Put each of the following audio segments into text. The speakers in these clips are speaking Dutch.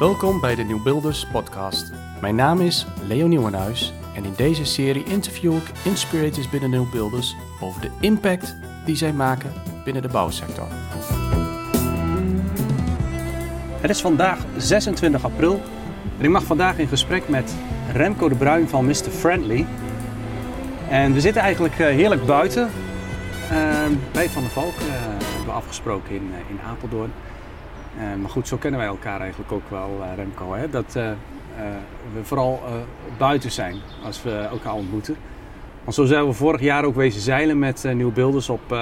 Welkom bij de Nieuwbuilders podcast. Mijn naam is Leo Nieuwenhuis en in deze serie interview ik inspirators binnen Nieuwbuilders over de impact die zij maken binnen de bouwsector. Het is vandaag 26 april en ik mag vandaag in gesprek met Remco de Bruin van Mr. Friendly. En we zitten eigenlijk eh, heerlijk buiten. Uh, bij Van der Valk uh, hebben we afgesproken in, in Apeldoorn. Maar goed, zo kennen wij elkaar eigenlijk ook wel, Remco. Hè? Dat we vooral buiten zijn als we elkaar ontmoeten. Want zo zijn we vorig jaar ook wezen zeilen met nieuwe beelders op,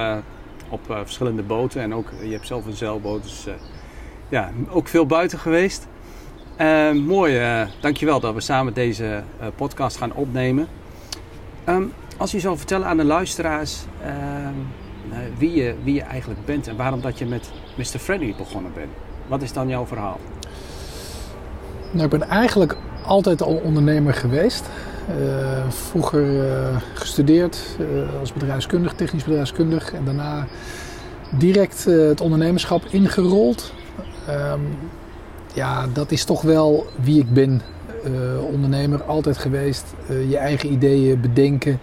op verschillende boten. En ook, je hebt zelf een zeilboot, dus ja, ook veel buiten geweest. Uh, mooi, uh, dankjewel dat we samen deze podcast gaan opnemen. Um, als je zou vertellen aan de luisteraars ehm, wie, je, wie je eigenlijk bent en waarom dat je met Mr. Freddy begonnen bent. Wat is dan jouw verhaal? Nou, ik ben eigenlijk altijd al ondernemer geweest. vroeger gestudeerd als bedrijfskundig, technisch bedrijfskundig en daarna direct het ondernemerschap ingerold. Um, ja, dat is toch wel wie ik ben. Ondernemer altijd geweest. Je eigen ideeën bedenken.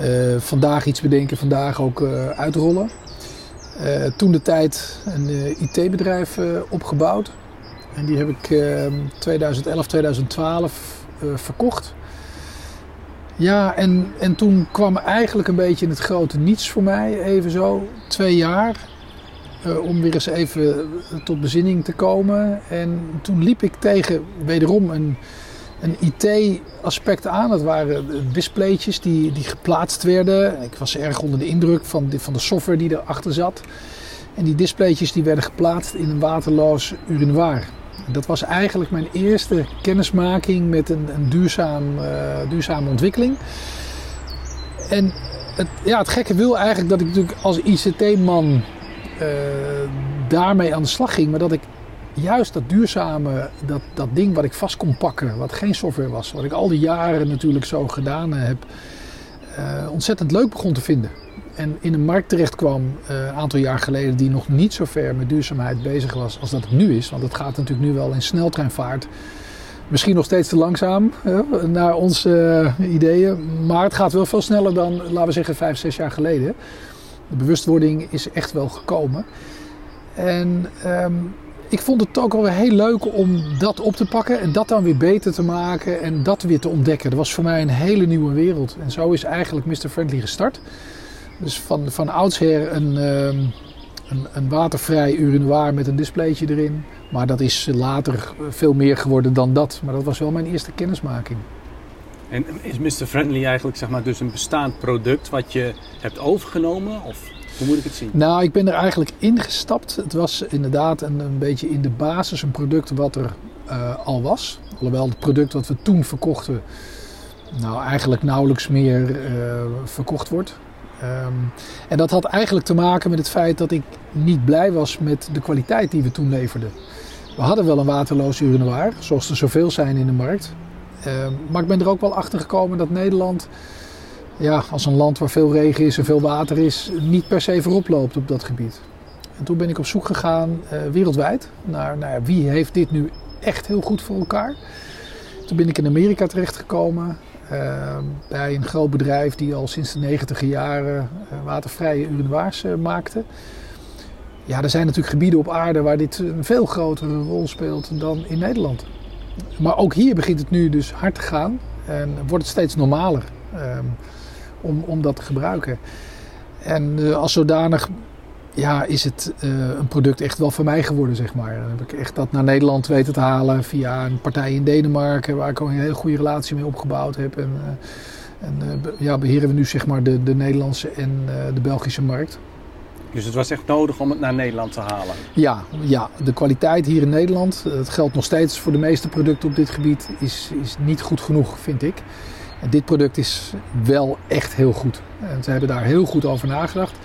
Uh, vandaag iets bedenken, vandaag ook uitrollen. toen de tijd een IT-bedrijf opgebouwd. En die heb ik 2011, 2012 verkocht. Ja, en, en toen kwam eigenlijk een beetje in het grote niets voor mij, even zo. Twee jaar. Om weer eens even tot bezinning te komen. En toen liep ik tegen wederom een, een IT-aspect aan. Dat waren displaytjes die, die geplaatst werden. Ik was erg onder de indruk van de, van de software die erachter zat. En die displaytjes die werden geplaatst in een waterloos urinoir. Dat was eigenlijk mijn eerste kennismaking met een, een duurzaam, uh, duurzame ontwikkeling. En het, ja, het gekke wil eigenlijk dat ik natuurlijk als ICT-man uh, daarmee aan de slag ging. Maar dat ik juist dat duurzame, dat, dat ding wat ik vast kon pakken, wat geen software was, wat ik al die jaren natuurlijk zo gedaan heb, uh, ontzettend leuk begon te vinden. En in een markt terecht kwam een aantal jaar geleden die nog niet zo ver met duurzaamheid bezig was als dat het nu is. Want het gaat natuurlijk nu wel in sneltreinvaart. Misschien nog steeds te langzaam naar onze ideeën. Maar het gaat wel veel sneller dan, laten we zeggen, vijf, zes jaar geleden. De bewustwording is echt wel gekomen. En um, ik vond het ook wel weer heel leuk om dat op te pakken en dat dan weer beter te maken en dat weer te ontdekken. Dat was voor mij een hele nieuwe wereld. En zo is eigenlijk Mr. Friendly gestart. Dus van, van oudsher een, um, een, een watervrij urinoir met een displaytje erin. Maar dat is later veel meer geworden dan dat. Maar dat was wel mijn eerste kennismaking. En is Mr. Friendly eigenlijk zeg maar, dus een bestaand product wat je hebt overgenomen? Of hoe moet ik het zien? Nou, ik ben er eigenlijk ingestapt. Het was inderdaad een, een beetje in de basis een product wat er uh, al was. Alhoewel het product wat we toen verkochten, nou eigenlijk nauwelijks meer uh, verkocht wordt. Um, en dat had eigenlijk te maken met het feit dat ik niet blij was met de kwaliteit die we toen leverden. We hadden wel een waterloos urinoir, zoals er zoveel zijn in de markt. Uh, maar ik ben er ook wel achter gekomen dat Nederland, ja, als een land waar veel regen is en veel water is, niet per se voorop loopt op dat gebied. En toen ben ik op zoek gegaan uh, wereldwijd naar nou wie heeft dit nu echt heel goed voor elkaar. Toen ben ik in Amerika terechtgekomen uh, bij een groot bedrijf die al sinds de negentiger jaren uh, watervrije urinoirs maakte. Ja, er zijn natuurlijk gebieden op aarde waar dit een veel grotere rol speelt dan in Nederland. Maar ook hier begint het nu dus hard te gaan en wordt het steeds normaler um, om, om dat te gebruiken. En uh, als zodanig ja, is het uh, een product echt wel van mij geworden, zeg maar. Dan heb ik echt dat naar Nederland weten te halen via een partij in Denemarken, waar ik ook een hele goede relatie mee opgebouwd heb. En, uh, en ja, beheren we nu zeg maar de, de Nederlandse en de Belgische markt. Dus het was echt nodig om het naar Nederland te halen? Ja, ja, de kwaliteit hier in Nederland, dat geldt nog steeds voor de meeste producten op dit gebied, is, is niet goed genoeg, vind ik. En dit product is wel echt heel goed. En ze hebben daar heel goed over nagedacht.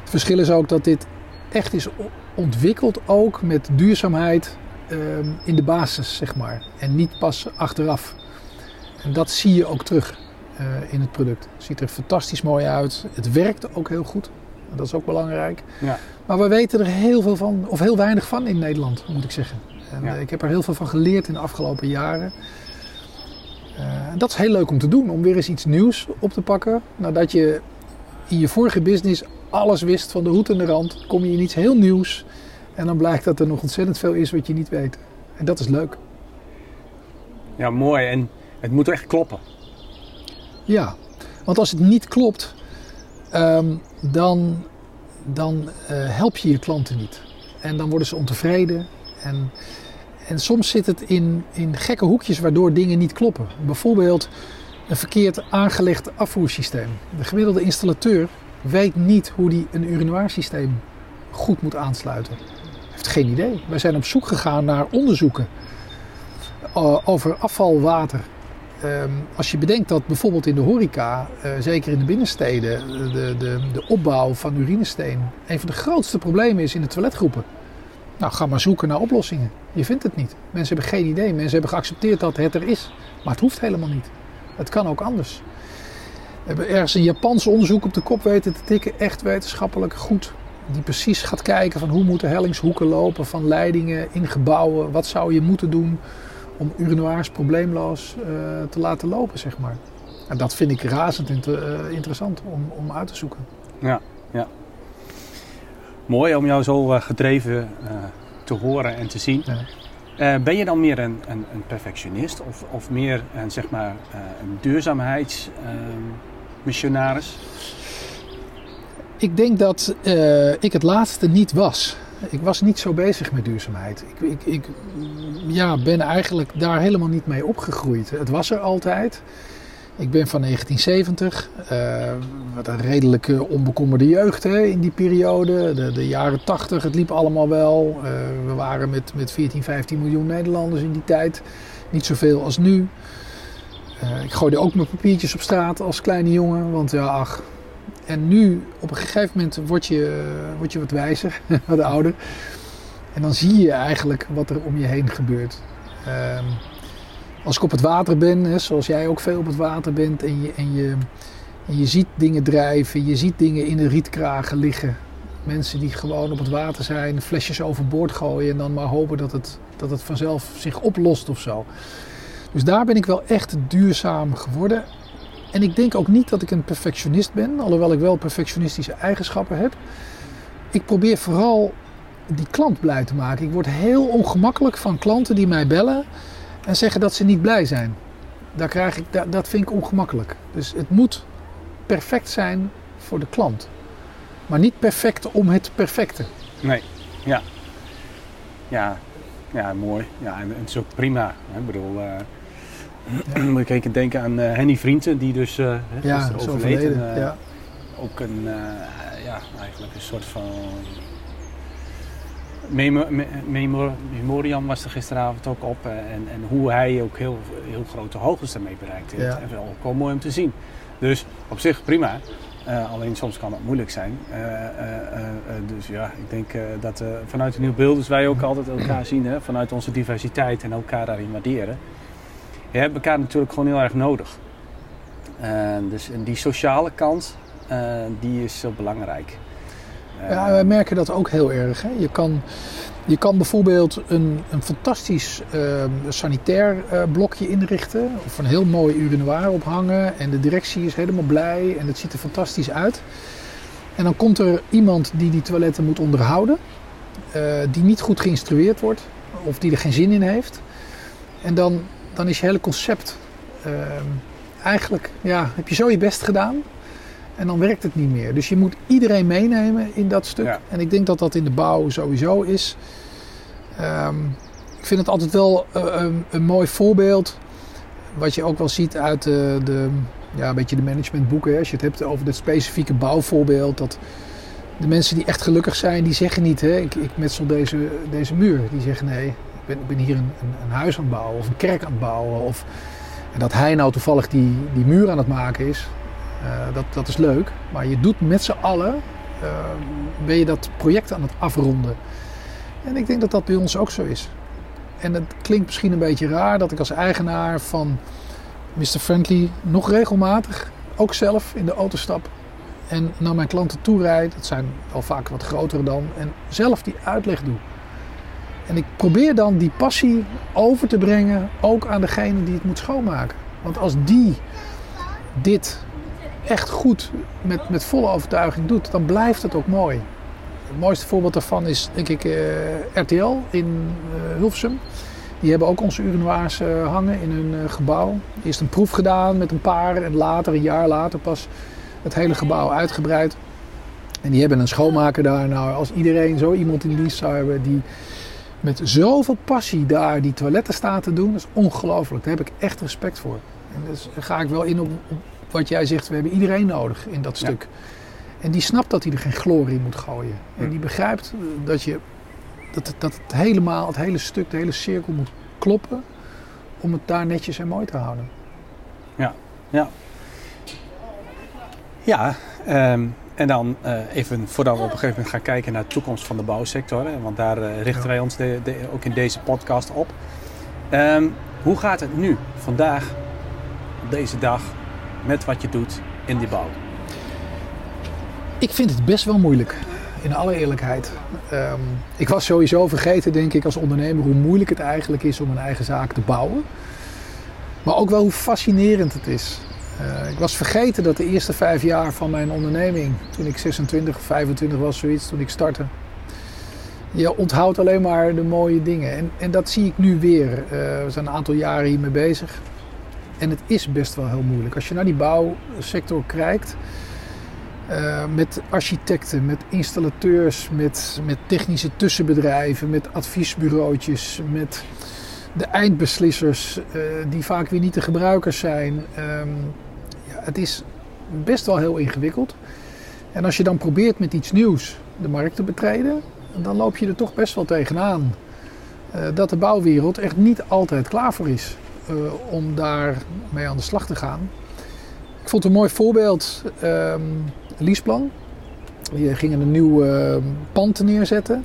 Het verschil is ook dat dit echt is ontwikkeld ook met duurzaamheid um, in de basis, zeg maar. En niet pas achteraf. En dat zie je ook terug uh, in het product. Het ziet er fantastisch mooi uit. Het werkt ook heel goed. Dat is ook belangrijk. Ja. Maar we weten er heel veel van, of heel weinig van in Nederland, moet ik zeggen. En Ja. eh, ik heb er heel veel van geleerd in de afgelopen jaren. Eh, en dat is heel leuk om te doen, om weer eens iets nieuws op te pakken. Nadat je in je vorige business alles wist van de hoed en de rand, kom je in iets heel nieuws. En dan blijkt dat er nog ontzettend veel is wat je niet weet. En dat is leuk. Ja, mooi. En het moet echt kloppen. Ja, want als het niet klopt, ehm, dan, dan eh, help je je klanten niet. En dan worden ze ontevreden. En, en soms zit het in, in gekke hoekjes waardoor dingen niet kloppen. Bijvoorbeeld een verkeerd aangelegd afvoersysteem. De gemiddelde installateur weet niet hoe die een urinoirsysteem goed moet aansluiten. Heeft geen idee. Wij zijn op zoek gegaan naar onderzoeken eh, over afvalwater. Ehm, als je bedenkt dat bijvoorbeeld in de horeca, eh, zeker in de binnensteden, de, de, de opbouw van urinesteen een van de grootste problemen is in de toiletgroepen. Nou, ga maar zoeken naar oplossingen. Je vindt het niet. Mensen hebben geen idee. Mensen hebben geaccepteerd dat het er is. Maar het hoeft helemaal niet. Het kan ook anders. We hebben ergens een Japans onderzoek op de kop weten te tikken. Echt wetenschappelijk goed. Die precies gaat kijken van hoe moeten hellingshoeken lopen van leidingen in gebouwen. Wat zou je moeten doen om urinoirs probleemloos eh, te laten lopen, zeg maar. En dat vind ik razend eh, interessant om, om uit te zoeken. Ja, ja. Mooi om jou zo eh, gedreven eh, te horen en te zien. Ja. Eh, ben je dan meer een, een, een perfectionist of, of meer een, zeg maar, een duurzaamheidsmissionaris? Ik denk dat ik het laatste niet was. Ik was niet zo bezig met duurzaamheid. Ik, ik, ik ja, ben eigenlijk daar helemaal niet mee opgegroeid. Het was er altijd. Ik ben van 1970. eh, wat een redelijk eh, onbekommerde jeugd hè, in die periode. De, de jaren 80, het liep allemaal wel. Eh, we waren met, met 14, 15 miljoen Nederlanders in die tijd. Niet zoveel als nu. Eh, ik gooide ook mijn papiertjes op straat als kleine jongen. Want ja, ach. En nu, op een gegeven moment, word je, word je wat wijzer, wat ouder. En dan zie je eigenlijk wat er om je heen gebeurt. Ehm, als ik op het water ben, hè, zoals jij ook veel op het water bent, en je, en, je, en je ziet dingen drijven, je ziet dingen in de rietkragen liggen. Mensen die gewoon op het water zijn, flesjes overboord gooien en dan maar hopen dat het, dat het vanzelf zich oplost of zo. Dus daar ben ik wel echt duurzaam geworden. En ik denk ook niet dat ik een perfectionist ben, alhoewel ik wel perfectionistische eigenschappen heb. Ik probeer vooral die klant blij te maken. Ik word heel ongemakkelijk van klanten die mij bellen en zeggen dat ze niet blij zijn. Daar krijg ik, dat, dat vind ik ongemakkelijk. Dus het moet perfect zijn voor de klant. Maar niet perfect om het perfecte. Nee, ja. Ja, ja mooi. Ja, en, het is ook prima. hè. Ik bedoel, eh, moet ik even denken aan eh, Henny Vrienden, die dus eh Ja, gisteren zo overleed. verleden. En, eh, ja. Ook een, ja, eigenlijk een soort van memo- me- memo- memoriam was er gisteravond ook op. eh, en, en hoe hij ook heel, heel grote hoogtes daarmee bereikt heeft. Ja. En wel ook mooi om te zien. Dus op zich prima. Eh, alleen soms kan het moeilijk zijn. Eh, dus ja, ik denk dat vanuit een nieuw beeld, dus wij ook altijd elkaar zien, hè, vanuit onze diversiteit en elkaar daarin waarderen. Je hebt elkaar natuurlijk gewoon heel erg nodig. Dus en die sociale kant, die is zo belangrijk. Ja, wij merken dat ook heel erg. Hè. Je, kan, je kan bijvoorbeeld een, een fantastisch eh, sanitair eh, blokje inrichten. Of een heel mooi urinoir ophangen. En de directie is helemaal blij en het ziet er fantastisch uit. En dan komt er iemand die die toiletten moet onderhouden. eh, die niet goed geïnstrueerd wordt. Of die er geen zin in heeft. En dan, dan is je hele concept... eh, eigenlijk ja, heb je zo je best gedaan. En dan werkt het niet meer. Dus je moet iedereen meenemen in dat stuk. Ja. En ik denk dat dat in de bouw sowieso is. Ehm, ik vind het altijd wel eh, een, een mooi voorbeeld. Wat je ook wel ziet uit de, de, ja, een beetje de managementboeken. hè. Als je het hebt over het specifieke bouwvoorbeeld. Dat de mensen die echt gelukkig zijn, die zeggen niet... Hè, ik, ik metsel deze, deze muur. Die zeggen nee, ik ben, ik ben hier een, een, een huis aan het bouwen. Of een kerk aan het bouwen. Of, en dat hij nou toevallig die, die muur aan het maken is... Uh, dat, dat is leuk, maar je doet met z'n allen, uh, ben je dat project aan het afronden. En ik denk dat dat bij ons ook zo is. En het klinkt misschien een beetje raar dat ik als eigenaar van Mr. Friendly nog regelmatig, ook zelf in de auto stap en naar mijn klanten toe rijd. Dat zijn al vaak wat grotere dan. En zelf die uitleg doe. En ik probeer dan die passie over te brengen, ook aan degene die het moet schoonmaken. Want als die dit echt goed met, met volle overtuiging doet, dan blijft het ook mooi. Het mooiste voorbeeld daarvan is denk ik eh, RTL in uh. Die hebben ook onze urinoirs uh, hangen in hun gebouw. Eerst een proef gedaan met een paar en later, een jaar later pas, het hele gebouw uitgebreid. En die hebben een schoonmaker daar. Nou, als iedereen zo iemand in dienst zou hebben die met zoveel passie daar die toiletten staat te doen, dat is ongelooflijk. Daar heb ik echt respect voor. En dus ga ik wel in op wat jij zegt, we hebben iedereen nodig in dat stuk. En die snapt dat hij er geen glorie moet gooien. En die begrijpt dat, je, dat, dat het helemaal, het hele stuk, de hele cirkel moet kloppen om het daar netjes en mooi te houden. Ja, ja. Ja, um, en dan uh, even voordat we op een gegeven moment gaan kijken naar de toekomst van de bouwsector. Hè, want daar uh, richten ja. wij ons de, de, ook in deze podcast op. Um, hoe gaat het nu, vandaag, op deze dag, met wat je doet in die bouw? Ik vind het best wel moeilijk, in alle eerlijkheid. Um, ik was sowieso vergeten, denk ik, als ondernemer hoe moeilijk het eigenlijk is om een eigen zaak te bouwen. Maar ook wel hoe fascinerend het is. Uh, ik was vergeten dat de eerste vijf jaar van mijn onderneming, toen ik 26 of 25 was, zoiets, toen ik startte. Je onthoudt alleen maar de mooie dingen. En, en dat zie ik nu weer. Uh, we zijn een aantal jaren hiermee bezig. En het is best wel heel moeilijk. Als je naar die bouwsector kijkt, uh, met architecten, met installateurs, met, met technische tussenbedrijven, met adviesbureautjes, met de eindbeslissers, uh, die vaak weer niet de gebruikers zijn. Um, ja, het is best wel heel ingewikkeld. En als je dan probeert met iets nieuws de markt te betreden, dan loop je er toch best wel tegenaan. Uh, dat de bouwwereld echt niet altijd klaar voor is uh, om daar mee aan de slag te gaan. Ik vond een mooi voorbeeld, um, Liesplan. Die gingen een nieuw uh, pand neerzetten.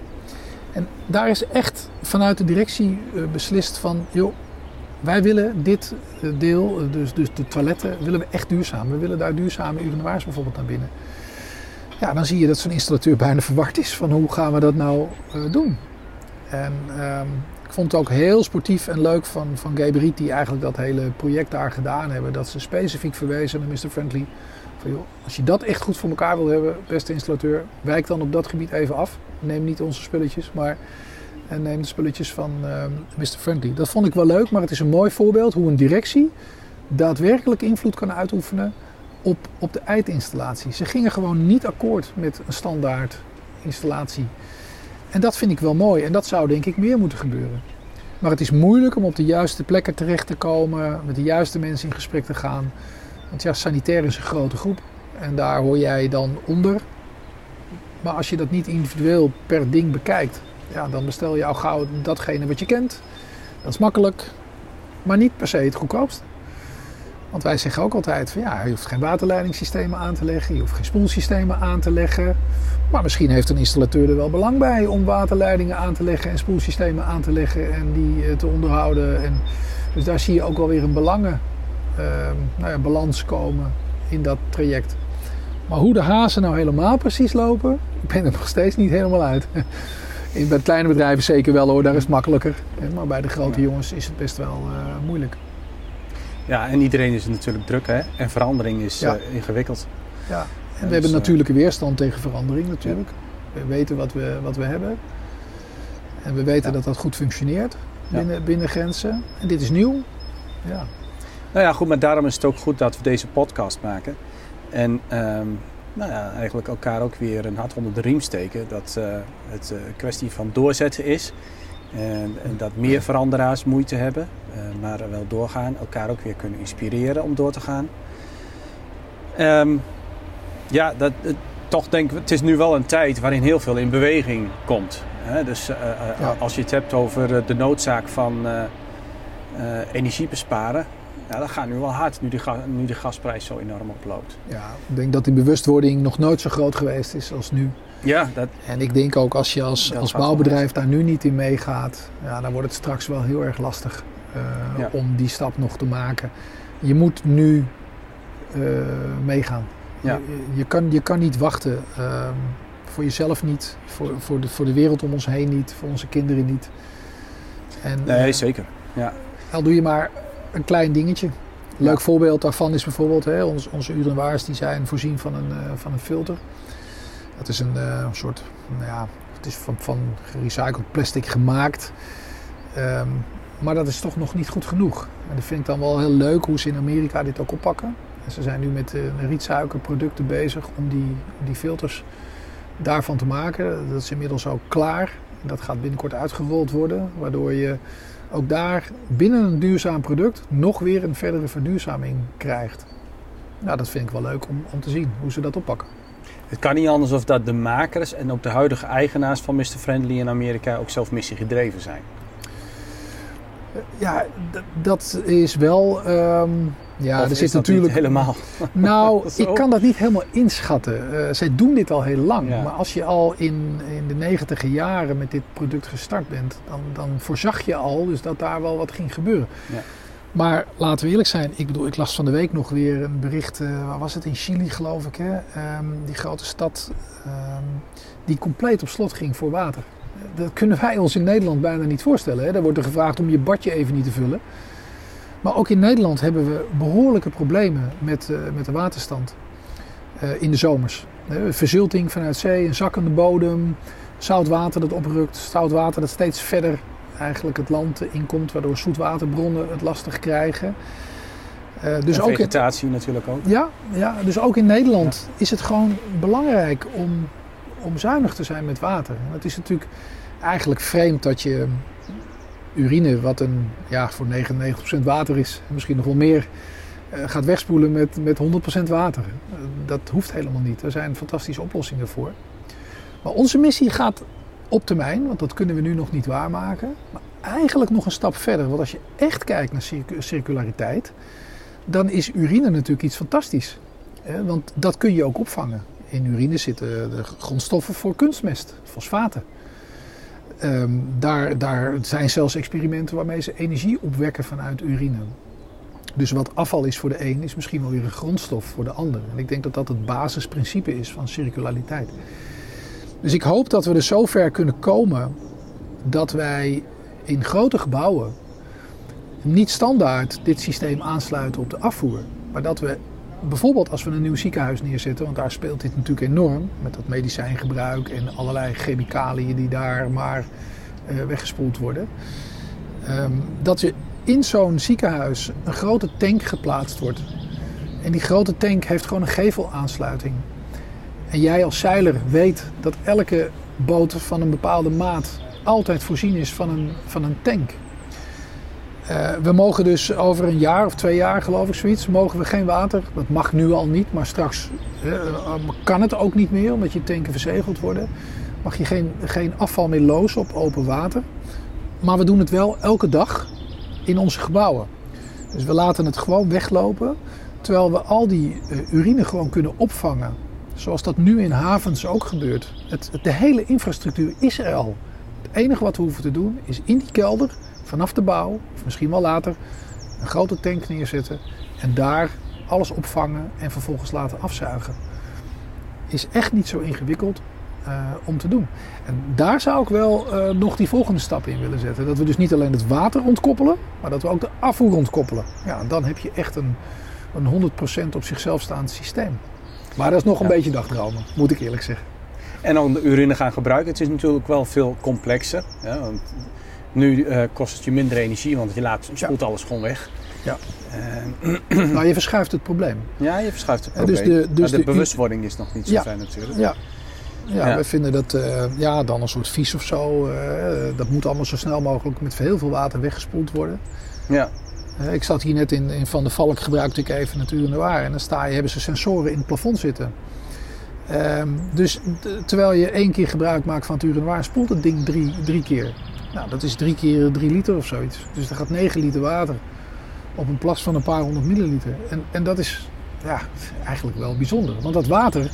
En daar is echt vanuit de directie uh, beslist van, joh, wij willen dit deel, dus, dus de toiletten, willen we echt duurzaam. We willen daar duurzame urinoirs bijvoorbeeld naar binnen. Ja, dan zie je dat zo'n installateur bijna verward is van hoe gaan we dat nou doen. En um, ik vond het ook heel sportief en leuk van, van Gabriet, die eigenlijk dat hele project daar gedaan hebben. Dat ze specifiek verwezen naar Mr. Friendly. Van, joh, als je dat echt goed voor elkaar wil hebben, beste installateur, wijk dan op dat gebied even af. Neem niet onze spulletjes, maar en neem de spulletjes van Mr. Friendly. Dat vond ik wel leuk, maar het is een mooi voorbeeld hoe een directie daadwerkelijk invloed kan uitoefenen op, op de eindinstallatie. Ze gingen gewoon niet akkoord met een standaard installatie. En dat vind ik wel mooi en dat zou denk ik meer moeten gebeuren. Maar het is moeilijk om op de juiste plekken terecht te komen, met de juiste mensen in gesprek te gaan. Want ja, sanitair is een grote groep en daar hoor jij dan onder. Maar als je dat niet individueel per ding bekijkt, ja, dan bestel je al gauw datgene wat je kent. Dat is makkelijk, maar niet per se het goedkoopst. Want wij zeggen ook altijd van ja, je hoeft geen waterleidingssystemen aan te leggen, je hoeft geen spoelsystemen aan te leggen. Maar misschien heeft een installateur er wel belang bij om waterleidingen aan te leggen en spoelsystemen aan te leggen en die te onderhouden. En dus daar zie je ook wel weer een belangen, uh, nou ja, balans komen in dat traject. Maar hoe de hazen nou helemaal precies lopen, ik ben er nog steeds niet helemaal uit. Bij kleine bedrijven zeker wel hoor, daar is het makkelijker. Maar bij de grote jongens is het best wel uh, moeilijk. Ja, en iedereen is natuurlijk druk hè? en verandering is ja. uh, ingewikkeld. Ja, en we dus, hebben natuurlijke weerstand tegen verandering natuurlijk. Ja. We weten wat we, wat we hebben. En we weten ja. dat dat goed functioneert binnen, binnen grenzen. En dit is nieuw. Ja. Nou ja, goed, maar daarom is het ook goed dat we deze podcast maken. En um, nou ja, eigenlijk elkaar ook weer een hart onder de riem steken. Dat uh, het een kwestie van doorzetten is. En, en, dat meer veranderaars moeite hebben, uh, maar wel doorgaan. Elkaar ook weer kunnen inspireren om door te gaan. Um, ja, dat, toch denk ik, het is nu wel een tijd waarin heel veel in beweging komt. Hè? Dus uh, ja. als je het hebt over de noodzaak van energie besparen, ja, dat gaat nu wel hard, nu de, nu de gasprijs zo enorm oploopt. Ja, ik denk dat die bewustwording nog nooit zo groot geweest is als nu. Ja, dat, en ik denk ook als je als, als bouwbedrijf daar nu niet in meegaat, ja, dan wordt het straks wel heel erg lastig uh, ja. om die stap nog te maken. Je moet nu uh, meegaan. Ja. Je, je, kan, je kan niet wachten uh, voor jezelf niet, voor, voor, de, voor de wereld om ons heen niet, voor onze kinderen niet. En, nee, zeker. Ja. Al doe je maar een klein dingetje. Leuk voorbeeld daarvan is bijvoorbeeld hè, onze, onze urinoirs die zijn voorzien van een, van een filter. Dat is een soort, nou ja, het is van, van gerecycled plastic gemaakt. Ehm, maar dat is toch nog niet goed genoeg. En dat vind ik dan wel heel leuk hoe ze in Amerika dit ook oppakken. En ze zijn nu met uh, rietsuikerproducten bezig om die, die filters daarvan te maken. Dat is inmiddels ook klaar. Dat gaat binnenkort uitgerold worden, waardoor je ook daar binnen een duurzaam product nog weer een verdere verduurzaming krijgt. Nou, dat vind ik wel leuk om, om te zien hoe ze dat oppakken. Het kan niet anders of dat de makers en ook de huidige eigenaars van Mr. Friendly in Amerika ook zelf missiegedreven zijn. Ja, dat is wel. Um, ja, er zit natuurlijk. helemaal. Nou, ik kan dat niet helemaal inschatten. Uh, zij doen dit al heel lang. Maar als je al in, in de negentiger jaren met dit product gestart bent, dan, dan voorzag je al dus dat daar wel wat ging gebeuren. Ja. Maar laten we eerlijk zijn, ik bedoel, ik las van de week nog weer een bericht, uh, waar was het, in Chili geloof ik, hè? Um, die grote stad um, die compleet op slot ging voor water. Dat kunnen wij ons in Nederland bijna niet voorstellen. Hè? Daar wordt er gevraagd om je badje even niet te vullen. Maar ook in Nederland hebben we behoorlijke problemen met, uh, met de waterstand uh, in de zomers. Verzilting vanuit zee, een zakkende bodem, zout water dat oprukt, zout water dat steeds verder eigenlijk het land inkomt, waardoor zoetwaterbronnen het lastig krijgen. Uh, dus ook vegetatie natuurlijk ook. Ja, ja, dus ook in Nederland is het gewoon belangrijk om, om zuinig te zijn met water. Het is natuurlijk eigenlijk vreemd dat je urine, wat een, ja, voor 99% water is, misschien nog wel meer, uh, gaat wegspoelen met, met 100% water. Uh, dat hoeft helemaal niet. Er zijn fantastische oplossingen voor. Maar onze missie gaat op termijn, want dat kunnen we nu nog niet waarmaken. Maar eigenlijk nog een stap verder. Want als je echt kijkt naar circulariteit, dan is urine natuurlijk iets fantastisch. Want dat kun je ook opvangen. In urine zitten de grondstoffen voor kunstmest, fosfaten. Um, daar, daar zijn zelfs experimenten waarmee ze energie opwekken vanuit urine. Dus wat afval is voor de een, is misschien wel weer een grondstof voor de ander. En ik denk dat dat het basisprincipe is van circulariteit. Dus ik hoop dat we er zover kunnen komen dat wij in grote gebouwen niet standaard dit systeem aansluiten op de afvoer. Maar dat we bijvoorbeeld als we een nieuw ziekenhuis neerzetten, want daar speelt dit natuurlijk enorm met dat medicijngebruik en allerlei chemicaliën die daar maar uh, weggespoeld worden. Um, dat je in zo'n ziekenhuis een grote tank geplaatst wordt. En die grote tank heeft gewoon een gevelaansluiting. En jij als zeiler weet dat elke boot van een bepaalde maat altijd voorzien is van een, van een tank. Uh, we mogen dus over een jaar of twee jaar, geloof ik, zoiets, mogen we geen water. Dat mag nu al niet, maar straks uh, kan het ook niet meer, omdat je tanken verzegeld worden. Mag je geen, geen afval meer lozen op open water. Maar we doen het wel elke dag in onze gebouwen. Dus we laten het gewoon weglopen, terwijl we al die uh, urine gewoon kunnen opvangen Zoals dat nu in havens ook gebeurt. Het, de hele infrastructuur is er al. Het enige wat we hoeven te doen is in die kelder, vanaf de bouw, of misschien wel later, een grote tank neerzetten en daar alles opvangen en vervolgens laten afzuigen. Is echt niet zo ingewikkeld uh, om te doen. En daar zou ik wel uh, nog die volgende stap in willen zetten. Dat we dus niet alleen het water ontkoppelen, maar dat we ook de afvoer ontkoppelen. Ja, dan heb je echt een, een 100% op zichzelf staand systeem. Maar dat is nog een beetje dagdromen, moet ik eerlijk zeggen. En dan de urine gaan gebruiken. Het is natuurlijk wel veel complexer. Ja, want nu uh, kost het je minder energie, want je laat, spoelt alles gewoon weg. Ja. Uh, nou, je verschuift het probleem. Ja, je verschuift het probleem. Dus de, dus de, de, bewustwording is nog niet zo fijn natuurlijk. Ja. Ja, ja, wij vinden dat uh, ja, dan een soort vies of zo. dat moet allemaal zo snel mogelijk met heel veel water weggespoeld worden. Ja. Ik zat hier net in, Van de Valk, gebruikte ik even Natuur Noir. En dan sta je, hebben ze sensoren in het plafond zitten. Um, dus terwijl je één keer gebruik maakt van Natuur Noir, spoelt het ding drie, drie keer. Nou, dat is drie keer drie liter of zoiets. Dus er gaat negen liter water op een plas van een paar honderd milliliter. En, en dat is ja, eigenlijk wel bijzonder. Want dat water,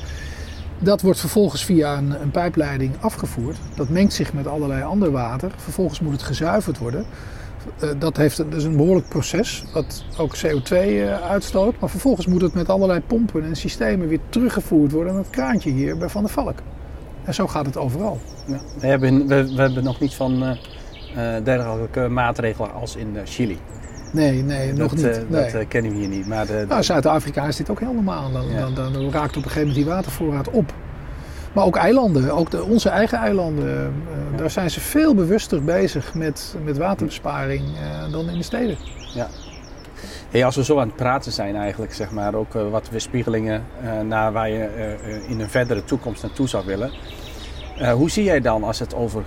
dat wordt vervolgens via een, een pijpleiding afgevoerd. Dat mengt zich met allerlei ander water. Vervolgens moet het gezuiverd worden. Eh, dat heeft dus een behoorlijk proces, wat ook CO2 uh, uitstoot. Maar vervolgens moet het met allerlei pompen en systemen weer teruggevoerd worden naar het kraantje hier bij Van der Valk. En zo gaat het overal. Ja. We, hebben, we, we hebben nog niet van uh, dergelijke maatregelen als in Chili. Nee, nee, nog niet. nee. Dat kennen we hier niet. Maar de, nou, Zuid-Afrika is dit ook heel normaal. Dan, dan, dan, raakt op een gegeven moment die watervoorraad op. Maar ook eilanden, ook de, onze eigen eilanden, uh, daar zijn ze veel bewuster bezig met, met waterbesparing uh, dan in de steden. Ja. Hey, als we zo aan het praten zijn eigenlijk, zeg maar, ook uh, wat weerspiegelingen naar waar je in een verdere toekomst naartoe zou willen. hoe zie jij dan als het over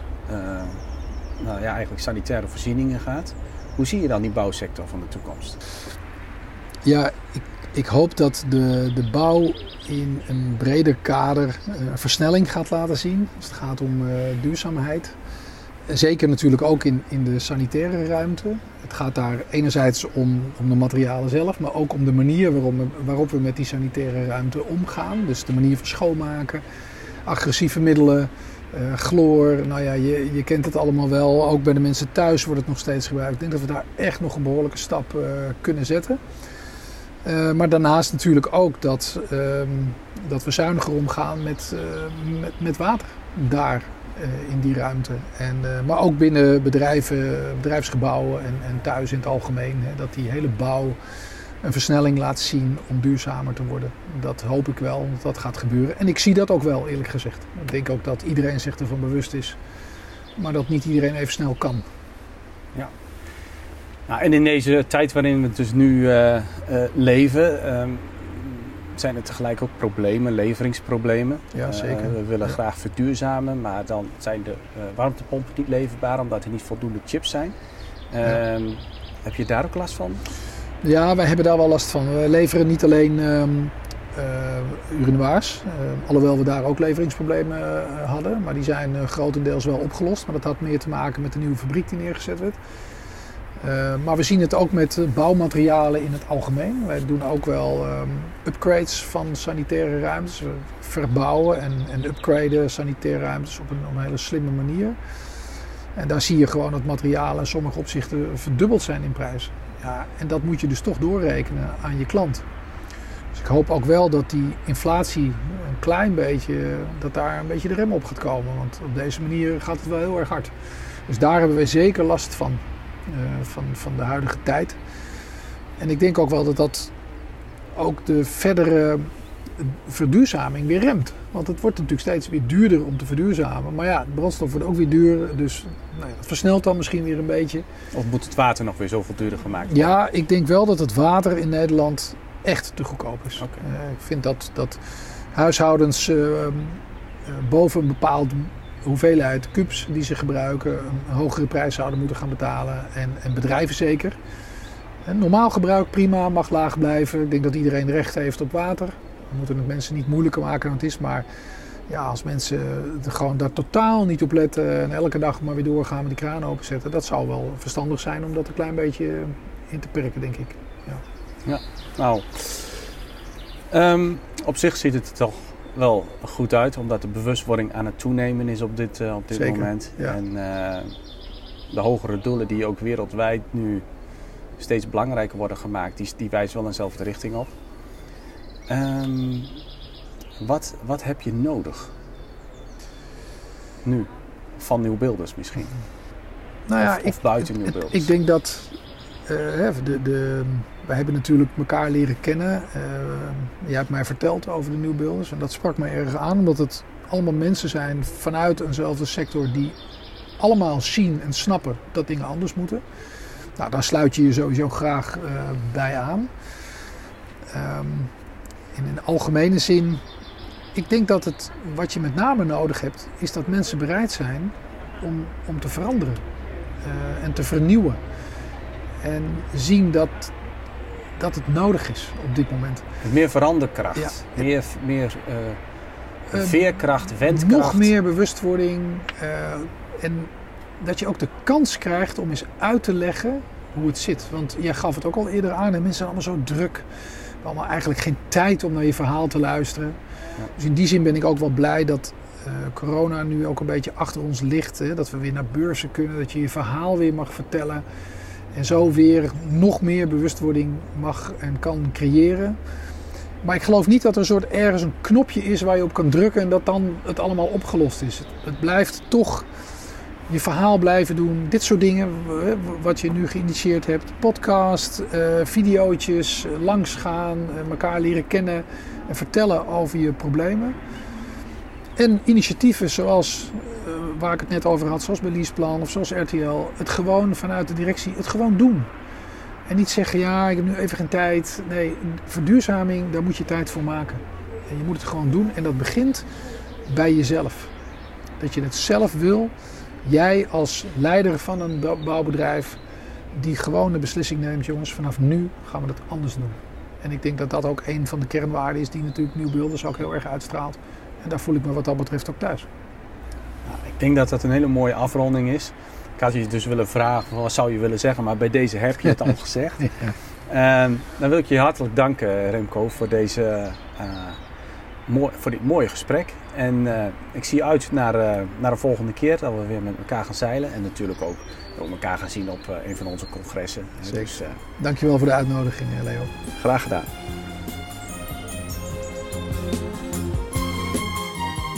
nou, ja, eigenlijk sanitaire voorzieningen gaat? Hoe zie je dan die bouwsector van de toekomst? Ja, ik, ik hoop dat de, de bouw in een breder kader een versnelling gaat laten zien. Als het gaat om uh, duurzaamheid. Zeker natuurlijk ook in, in de sanitaire ruimte. Het gaat daar enerzijds om, om de materialen zelf, maar ook om de manier waarop we met die sanitaire ruimte omgaan. Dus de manier van schoonmaken, agressieve middelen, uh, chloor. Nou ja, je, je kent het allemaal wel. Ook bij de mensen thuis wordt het nog steeds gebruikt. Ik denk dat we daar echt nog een behoorlijke stap kunnen zetten. Uh, maar daarnaast natuurlijk ook dat, ehm, dat we zuiniger omgaan met, met, met water daar in die ruimte. En, maar ook binnen bedrijven, bedrijfsgebouwen en, en thuis in het algemeen. Hè, dat die hele bouw een versnelling laat zien om duurzamer te worden. Dat hoop ik wel dat dat gaat gebeuren. En ik zie dat ook wel, eerlijk gezegd. Ik denk ook dat iedereen zich ervan bewust is, maar dat niet iedereen even snel kan. Ja. Nou, en in deze tijd waarin we dus nu uh, uh, leven, um, zijn er tegelijk ook problemen, leveringsproblemen. Ja, zeker. Uh, we willen ja. graag verduurzamen, maar dan zijn de warmtepompen niet leverbaar omdat er niet voldoende chips zijn. Ja. Ehm, heb je daar ook last van? Ja, wij hebben daar wel last van. We leveren niet alleen um, urinoirs, alhoewel we daar ook leveringsproblemen hadden. Maar die zijn grotendeels wel opgelost. Maar dat had meer te maken met de nieuwe fabriek die neergezet werd. Maar we zien het ook met bouwmaterialen in het algemeen. Wij doen ook wel um, upgrades van sanitaire ruimtes. We verbouwen en, en upgraden sanitaire ruimtes op een, op een hele slimme manier. En daar zie je gewoon dat materialen in sommige opzichten verdubbeld zijn in prijs. Ja, en dat moet je dus toch doorrekenen aan je klant. Dus ik hoop ook wel dat die inflatie een klein beetje, dat daar een beetje de rem op gaat komen. Want op deze manier gaat het wel heel erg hard. Dus daar hebben we zeker last van, van, van de huidige tijd. En ik denk ook wel dat dat ook de verdere verduurzaming weer remt. Want het wordt natuurlijk steeds weer duurder om te verduurzamen. Maar ja, de brandstof wordt ook weer duurder. Dus nou ja, het versnelt dan misschien weer een beetje. Of moet het water nog weer zoveel duurder gemaakt worden? Ja, ik denk wel dat het water in Nederland echt te goedkoop is. Okay. Uh, ik vind dat, dat huishoudens uh, uh, boven een bepaald hoeveelheid cubes die ze gebruiken... een hogere prijs zouden moeten gaan betalen. En, en bedrijven zeker. Normaal gebruik prima, mag laag blijven. Ik denk dat iedereen recht heeft op water. We moeten het mensen niet moeilijker maken dan het is. Maar ja, als mensen er gewoon daar totaal niet op letten en elke dag maar weer doorgaan met die kraan openzetten, dat zou wel verstandig zijn om dat een klein beetje in te perken, denk ik. Ja, ja nou, um, op zich ziet het er toch wel goed uit, omdat de bewustwording aan het toenemen is op dit, uh, op dit Zeker, moment. Ja. En uh, de hogere doelen die ook wereldwijd nu steeds belangrijker worden gemaakt, die, die wijzen wel in dezelfde richting op. Um, wat, wat heb je nodig? Nu, van nieuwbeelders misschien. Nou ja, of, of buiten nieuwbeelders. Ik denk dat uh, de, de, wij hebben natuurlijk elkaar leren kennen. Uh, jij hebt mij verteld over de nieuwbeelders en dat sprak mij erg aan, omdat het allemaal mensen zijn vanuit eenzelfde sector die allemaal zien en snappen dat dingen anders moeten. Nou, daar sluit je je sowieso graag uh, bij aan. Um, in een algemene zin, ik denk dat het, wat je met name nodig hebt, is dat mensen bereid zijn om, om te veranderen en te vernieuwen. En zien dat, dat het nodig is op dit moment. Meer veranderkracht, ja. meer, meer uh, veerkracht, wendkracht. Nog meer bewustwording. Uh, en dat je ook de kans krijgt om eens uit te leggen hoe het zit. Want jij gaf het ook al eerder aan en mensen zijn allemaal zo druk allemaal eigenlijk geen tijd om naar je verhaal te luisteren. Ja. Dus in die zin ben ik ook wel blij dat uh, corona nu ook een beetje achter ons ligt. Hè? Dat we weer naar beurzen kunnen, dat je je verhaal weer mag vertellen. En zo weer nog meer bewustwording mag en kan creëren. Maar ik geloof niet dat er een soort ergens een knopje is waar je op kan drukken en dat dan het allemaal opgelost is. Het, blijft toch je verhaal blijven doen. Dit soort dingen, wat je nu geïnitieerd hebt. Podcast, eh videootjes, langsgaan, eh, elkaar leren kennen en vertellen over je problemen. En initiatieven zoals eh, waar ik het net over had, zoals bij Leaseplan of zoals RTL. Het gewoon vanuit de directie, het gewoon doen. En niet zeggen, ja, ik heb nu even geen tijd. Nee, verduurzaming, daar moet je tijd voor maken. En je moet het gewoon doen. En dat begint bij jezelf. Dat je het zelf wil. Jij als leider van een bou- bouwbedrijf, die gewoon de beslissing neemt, jongens, vanaf nu gaan we dat anders doen. En ik denk dat dat ook een van de kernwaarden is die natuurlijk Nieuwbeelders ook heel erg uitstraalt. En daar voel ik me wat dat betreft ook thuis. Nou, ik denk dat dat een hele mooie afronding is. Ik had je dus willen vragen, wat zou je willen zeggen? Maar bij deze heb je het al gezegd. Ehm, dan wil ik je hartelijk danken, Remco, voor, deze, eh, mooi, voor dit mooie gesprek. En eh, ik zie uit naar, eh, naar de volgende keer dat we weer met elkaar gaan zeilen. En natuurlijk ook we elkaar gaan zien op een van onze congressen. Zeker. Dus Dankjewel voor de uitnodiging, Leo. graag gedaan.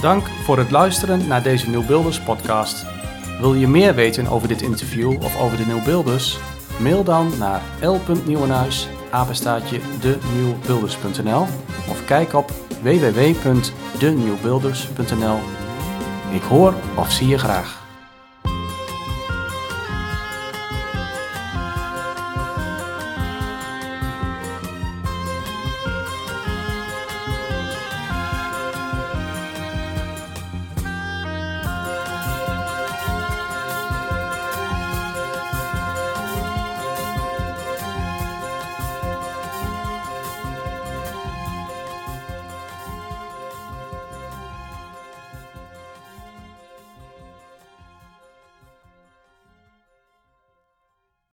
Dank voor het luisteren naar deze Nieuwbeelders podcast. Wil je meer weten over dit interview of over de Nieuwbeelders? Mail dan naar l.nieuwenhuis, apenstaatje of kijk op www.denieuwbeelders.nl. Ik hoor of zie je graag.